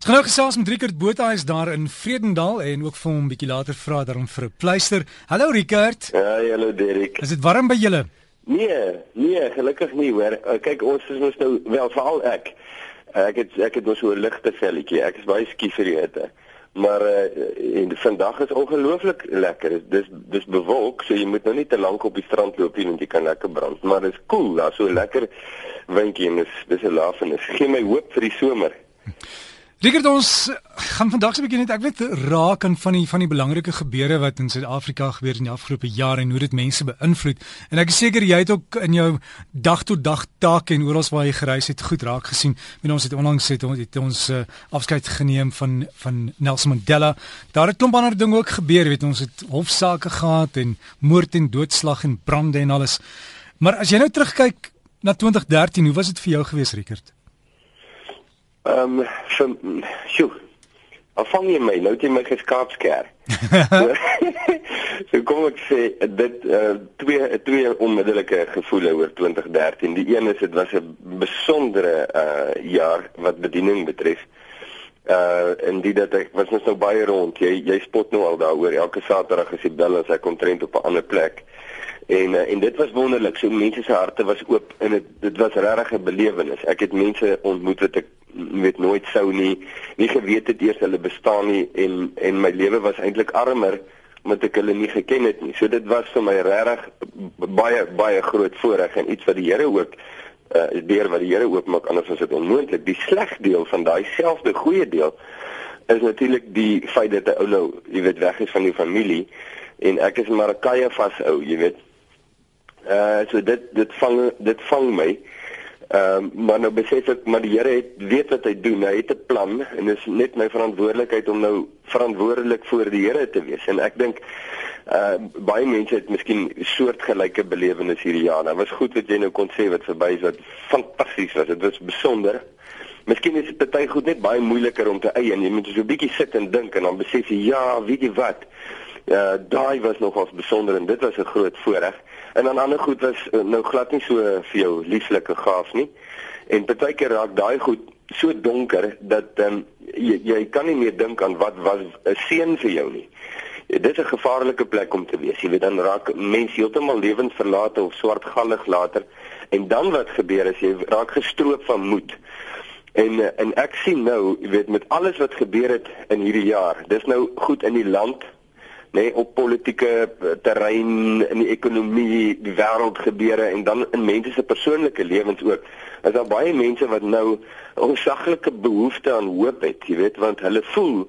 Ons gaan nou gesels met Rickert Botha is daar in Vredendal en ook vir hom 'n bietjie later vra daarom vir 'n pleister. Hallo Rickert. Ja, hallo Derek. Is dit warm by julle? Nee, nee, gelukkig nie hoor. Uh, kyk, ons is mos nou wel veral ek. Uh, ek het ek het mos so 'n ligte velletjie. Ek is baie skief vir die hitte. Maar uh, en vandag is ongelooflik lekker. Dis dis bewolk, so jy moet nou nie te lank op die strand loop nie want jy kan lekker brand, maar dit is koel. Cool, Daar's so lekker windjie en dis dis 'n lafenis. Gee my hoop vir die somer. Rickert ons gaan vandag se bietjie net ek weet raak aan van die van die belangrike gebeure wat in Suid-Afrika gebeur in die afgelope jare en hoe dit mense beïnvloed. En ek is seker jy het ook in jou dag tot dag take en oral waar jy gereis het goed raak gesien. Met ons het onlangs het ons het ons uh, afskeid geneem van van Nelson Mandela. Daar het klomp ander dinge ook gebeur, weet ons het hofsaake gehad en moord en doodslag en brande en alles. Maar as jy nou terugkyk na 2013, hoe was dit vir jou gewees, Rickert? Ehm um, sjoe. Afvang jy my nou het jy my geskaapsker. so kom ek sê dit uh, twee twee onmiddellike gevoele oor 2013. Die een is dit was 'n besondere uh jaar wat bediening betref. Uh en dit dat ek was nou baie rond. Jy jy spot nou al daaroor. Elke Saterdag as jy bel as ek omtrent op 'n ander plek. En uh, en dit was wonderlik. So mense se harte was oop en dit dit was regtig 'n belewenis. Ek het mense ontmoet wat ek weet nooit sou nie nie geweet het eers hulle bestaan nie en en my lewe was eintlik armer omdat ek hulle nie geken het nie. So dit was vir my regtig baie baie groot voorreg en iets wat die Here ook uh deur wat die Here oopmaak anders was dit onmoontlik. Die sleg deel van daai selfde goeie deel is natuurlik die feit dat 'n ou nou, jy weet, weg is van die familie en ek is maar 'n kaie vas ou, jy weet. Uh so dit dit vang dit vang my. Ehm uh, maar nou besef ek maar die Here het weet wat hy doen. Hy het 'n plan en dit is net my verantwoordelikheid om nou verantwoordelik voor die Here te wees. En ek dink uh baie mense het miskien soortgelyke belewenisse hierdie jaar. Dit was goed wat jy nou kon sê wat verby is wat fantasties was. Dit was besonder. Miskien is baie goed net baie moeiliker om te eie en jy moet so 'n bietjie sit en dink en dan besef jy ja, weet jy wat? Ja, daai was nogals besonder en dit was 'n groot voorreg. En dan ander goed was eh, nou glad nie so vir jou lieflike gaaf nie. En partykeer raak daai goed so donker dat um, jy jy kan nie meer dink aan wat was 'n seën vir jou nie. Dit is 'n gevaarlike plek om te wees. Jy weet dan raak mense heeltemal lewensverlate of swartgallig later. En dan wat gebeur is jy raak gestroop van moed. En eh, en ek sien nou, jy weet met alles wat gebeur het in hierdie jaar. Dis nou goed in die land, nê nee, op politieke eh, terrein in die ekonomie, die wêreld gebeure en dan in mense se persoonlike lewens ook. Is daar baie mense wat nou 'n onsaglike behoefte aan hoop het, jy weet, want hulle voel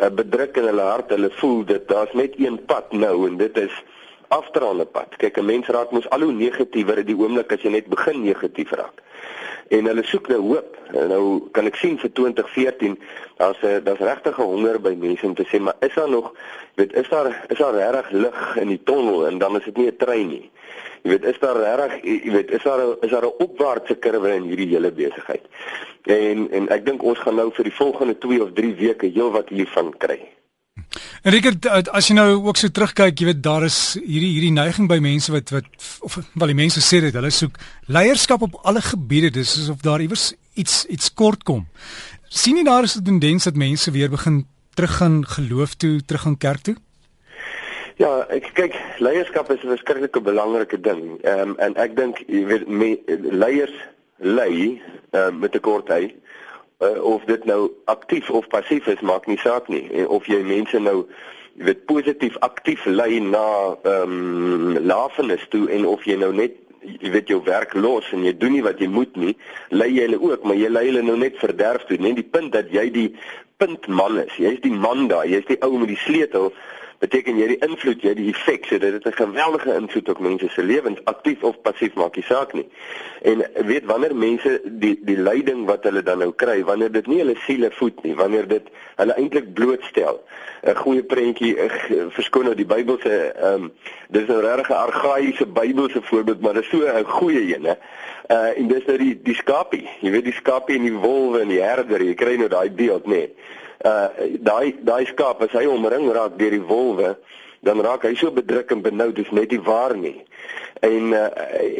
uh, bedruk in hulle hart, hulle voel dit daar's net een pad nou en dit is afdraande pad. Kyk, 'n mens raak mos al hoe negatiewer in die oomblik as jy net begin negatief raak en hulle soek nou hoop. En nou kan ek sien vir 2014 daar's 'n daar's regtig 'n honger by mense om te sê maar is daar nog weet is daar is daar regtig lig in die tonnel en dan is dit nie 'n trein nie. Jy weet is daar regtig jy weet is daar is daar 'n opwaartse kurwe in hierdie hele besigheid. En en ek dink ons gaan nou vir die volgende 2 of 3 weke heelwat hiervan kry. En Rickert, as jy nou ook so terugkyk, jy weet daar is hierdie hierdie neiging by mense wat wat of wel die mense sê dit, hulle soek leierskap op alle gebiede, dis asof daar iewers iets iets kort kom. sien jy daar is 'n tendens dat mense weer begin teruggaan geloof toe, teruggaan kerk toe? Ja, ek kyk, leierskap is 'n verskriklike belangrike ding. Ehm um, en ek dink jy weet me, leiers lei uh, met 'n kort hy uh, of dit nou aktief of passief is maak nie saak nie. En of jy mense nou weet positief aktief lei na ehm um, lafenis toe en of jy nou net jy weet jou werk los en jy doen nie wat jy moet nie lei jy hulle ook maar jy lei hulle nou net verderf toe. Net die punt dat jy die puntman is. Jy's die man daar jy's die ou met die sleutel beteken jy die invloed jy die effek so dit het 'n geweldige invloed op mense se lewens aktief of passief maak nie saak nie. En weet wanneer mense die die lyding wat hulle dan nou kry wanneer dit nie hulle siele voed nie wanneer dit hulle eintlik blootstel 'n goeie prentjie verskoon nou die Bybelse ehm um, dis nou regtig 'n argaïese Bybelse voorbeeld maar dit is so 'n goeie een hè. Uh en dis nou die die skapie. Jy weet die skapie en die wolwe en die herder jy kry nou daai beeld nê nee uh daai daai skaap as hy omring raak deur die wolwe dan raak hy so bedruk en benou dis net nie waar nie En uh,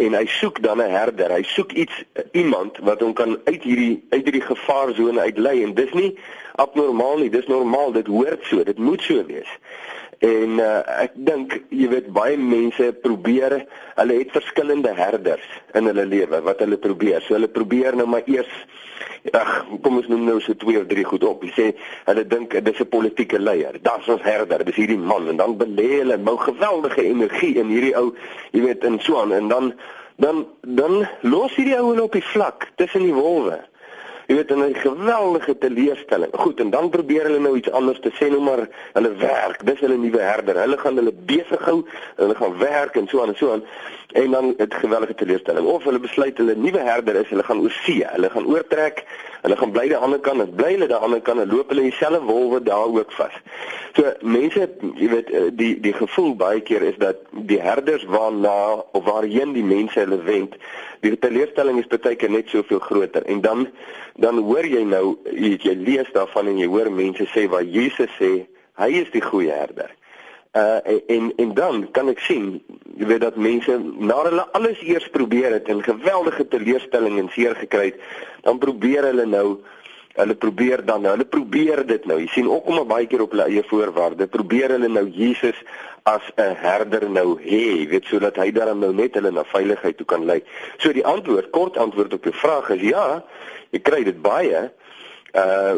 en hy soek dan 'n herder. Hy soek iets iemand wat hom kan uit hierdie uit hierdie gevaarsone uitlei en dis nie abnormaal nie, dis normaal, dit hoort so, dit moet so wees. En uh, ek dink jy weet baie mense probeer, hulle het verskillende herders in hulle lewe wat hulle probeer. So hulle probeer nou maar eers ag, kom ons noem nou so twee of drie goed op. Jy sê hulle dink dis 'n politieke leier. Dis ons herder, dis hierdie man en dan belê hulle nou geweldige energie in hierdie ou, jy weet, in so aan en dan dan dan los hierdie ou op die vlak tussen die wolwe. Jy weet 'n geweldige teleurstelling. Goed, en dan probeer hulle nou iets anders te sê nou maar hulle werk. Dis hulle nuwe herder. Hulle gaan hulle besig hou, hulle gaan werk en so aan en so aan. En dan het geweldige teleurstelling. Of hulle besluit hulle nuwe herder is, hulle gaan oor see. Hulle gaan oortrek. Hulle gaan bly aan die ander kant. Bly hulle aan die ander kant en loop hulle dieselfde wolwe daar ook vas. So mense, jy weet, eh, die die gevoel baie keer is dat die herders waarna of waarheen die mense hulle wend, die teleurstelling is baie keer net soveel groter. En dan dan hoor jy nou jy, jy lees daarvan en jy hoor mense sê waar Jesus sê hy is die goeie herder. Uh en en dan kan ek sien jy weet dat mense nadat hulle alles eers probeer het en geweldige teleurstelling en seer gekry het, dan probeer hulle nou hulle probeer dan nou, hulle probeer dit nou. Jy sien ook om baie keer op hulle eie voorwaarde probeer hulle nou Jesus as 'n herder nou hê, weet sodat hy dan nou net hulle na veiligheid toe kan lei. So die antwoord, kort antwoord op jou vraag is ja, jy kry dit baie. Uh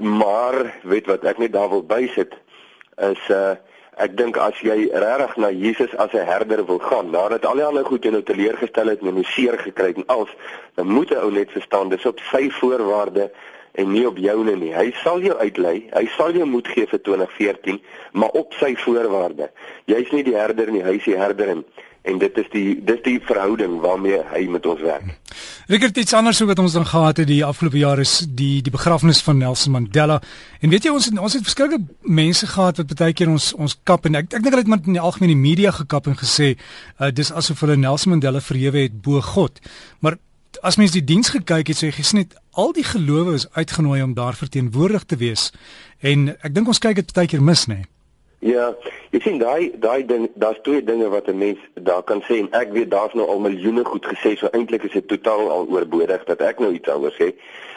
maar weet wat ek net daar wil bysit is uh ek dink as jy regtig na Jesus as 'n herder wil gaan, nadat al die ander goed jou nou teleurgestel het en jy seer gekry het en als, dan moet 'n ou net verstaan dis op sy voorwaarde en nie op joune nie. Hy sal jou uitlei. Hy sal jou moed gee vir 2014, maar op sy voorwaarde. Jy's nie die herder nie, hy's die herder en, en dit is die dis die verhouding waarmee hy met ons werk. Rickert iets anders wat ons dan gehad het die afgelope jare is die die begrafnis van Nelson Mandela. En weet jy ons het, ons het verskeie mense gehad wat baie keer ons ons kap en ek ek dink hulle het met in die algemene media gekap en gesê uh, dis asof hulle Nelson Mandela verhewe het bo God. Maar as mens die diens gekyk het, sê jy het al die gelowe is uitgenooi om daar verteenwoordig te wees. En ek dink ons kyk dit baie keer mis, nê. Ja, jy sien daai daai ding, daar's twee dinge wat 'n mens daar kan sê en ek weet daar's nou al miljoene goed gesê, so eintlik is dit totaal al oorbodig dat ek nou iets anders sê.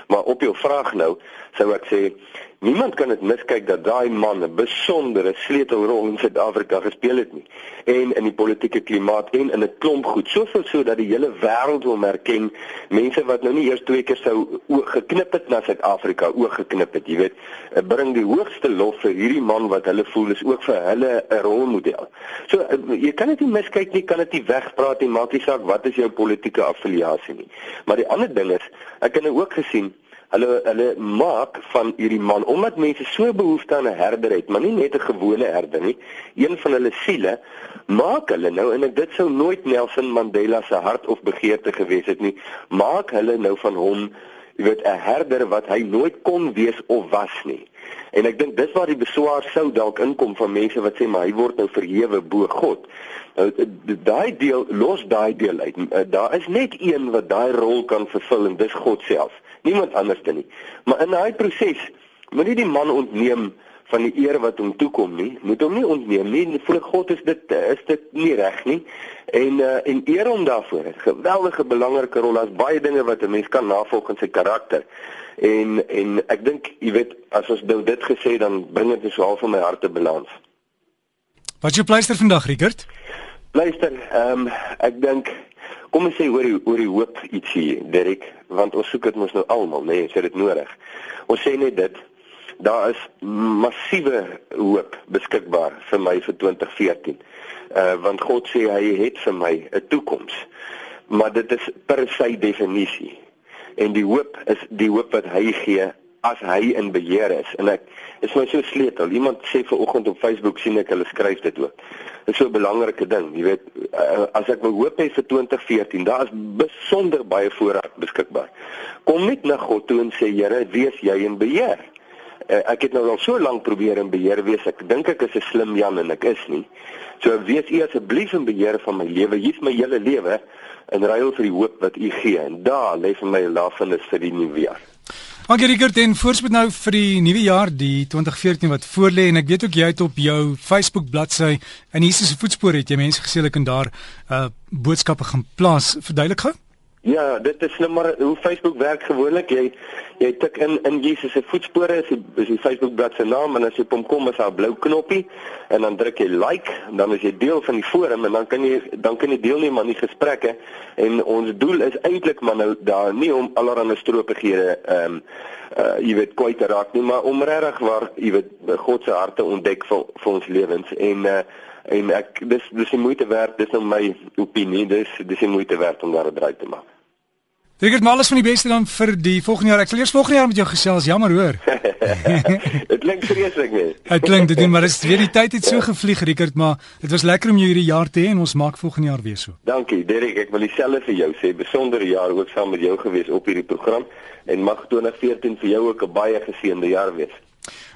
Maar op jou vraag nou, sou ek sê Niemand kan dit miskyk dat daai man 'n besondere sleutelrol in Suid-Afrika gespeel het nie. En in die politieke klimaat en in 'n klomp goed, soveel so dat die hele wêreld hom erken. Mense wat nou nie eers twee keer sou geknip het na Suid-Afrika oog geknip het, jy weet, eh, bring die hoogste lof vir hierdie man wat hulle voel is ook vir hulle 'n rolmodel. So eh, jy kan dit nie miskyk nie, kan dit nie wegpraat nie, maak nie saak wat is jou politieke affiliasie nie. Maar die ander ding is, ek het nou ook gesien Hulle hulle maak van hierdie man omdat mense so behoefte aan 'n herder het, maar nie net 'n gewone herder nie, een van hulle siele, maak hulle nou en dit sou nooit Nelson Mandela se hart of begeerte gewees het nie, maak hulle nou van hom, jy weet, 'n herder wat hy nooit kon wees of was nie. En ek dink dis waar die beswaar sou dalk inkom van mense wat sê maar hy word nou verhewe bo God. Nou daai deel los daai deel uit. Eh, daar is net een wat daai rol kan vervul en dis God self niemand anders dan nie. Maar in daai proses moenie die man ontneem van die eer wat hom toekom nie. Moet hom nie ontneem nie. Ek God is dit is dit nie reg nie. En uh, en eer hom daarvoor. 'n Geweldige belangrike rol. Daar's baie dinge wat 'n mens kan navolg in sy karakter. En en ek dink, jy weet, as ons nou dit gesê dan bring dit so half in my hart te balans. Wat jy pleister vandag, Rickert? Pleister, ehm um, ek dink Kom ons sê oor die oor die hoop ietsie, Derek, want ons soek dit mos nou almal, nee, sê dit nodig. Ons sê net dit daar is massiewe hoop beskikbaar vir my vir 2014. Uh want God sê hy het vir my 'n toekoms. Maar dit is per sy definisie. En die hoop is die hoop wat hy gee as hy in beheer is en ek is my so sleutel. Iemand sê ver oggend op Facebook sien ek hulle skryf dit ook. Dit is so 'n belangrike ding, jy weet, uh, as ek wil hoop hê vir 2014, daar is besonder baie voorraad beskikbaar. Kom net na God toe en sê Here, wees jy in beheer. Uh, ek het nou al so lank probeer in beheer wees. Ek dink ek is 'n slim Jan en ek is nie. So wees U asseblief in beheer van my lewe. Hier's my hele lewe in ruil vir die hoop wat U gee. En daar lê vir my lafenis vir die nuwe jaar. Dankie Rickert en voorspoed nou vir die nuwe jaar, die 2014 wat voorlê en ek weet ook jy het op jou Facebook bladsy in Jesus se voetspore het jy mense gesê hulle kan daar uh boodskappe gaan plaas. Verduidelik gou. Ja, dit is nou maar hoe Facebook werk gewoonlik. Jy jy tik in in Jesus se voetspore is die, is die Facebook bladsy naam en as jy op hom kom is daar 'n blou knoppie en dan druk jy like en dan is jy deel van die forum en dan kan jy dan kan jy deelneem aan die gesprekke. En ons doel is eintlik maar nou daar nie om allerlei stropeghede ehm um, uh jy weet kwyt te raak nie, maar om regtig waar jy weet God se harte ontdek vir vir ons lewens. En uh en ek dis dis die moeite werd dis nou my opinie dis dis die moeite werd om daar 'n draai te maak Ek het maar alles van die beste dan vir die volgende jaar. Ek sal eers volgende jaar met jou gesels. Jammer hoor. Dit klink vreeslik nie. Dit klink dit doen, maar dit is weer die tyd het so gevlieg, Rickert, maar dit was lekker om jou hierdie jaar te hê en ons maak volgende jaar weer so. Dankie, Derek. Ek wil dieselfde vir jou sê. Besondere jaar ook saam met jou gewees op hierdie program en mag 2014 vir jou ook 'n baie geseënde jaar wees.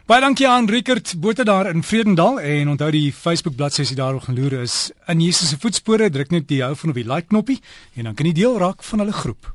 Baie dankie aan Rickert Botha daar in Vredendal en onthou die Facebook bladsy as jy daarop gaan loer is in Jesus se voetspore druk net die hou van op die like knoppie en dan kan jy deel raak van hulle groep.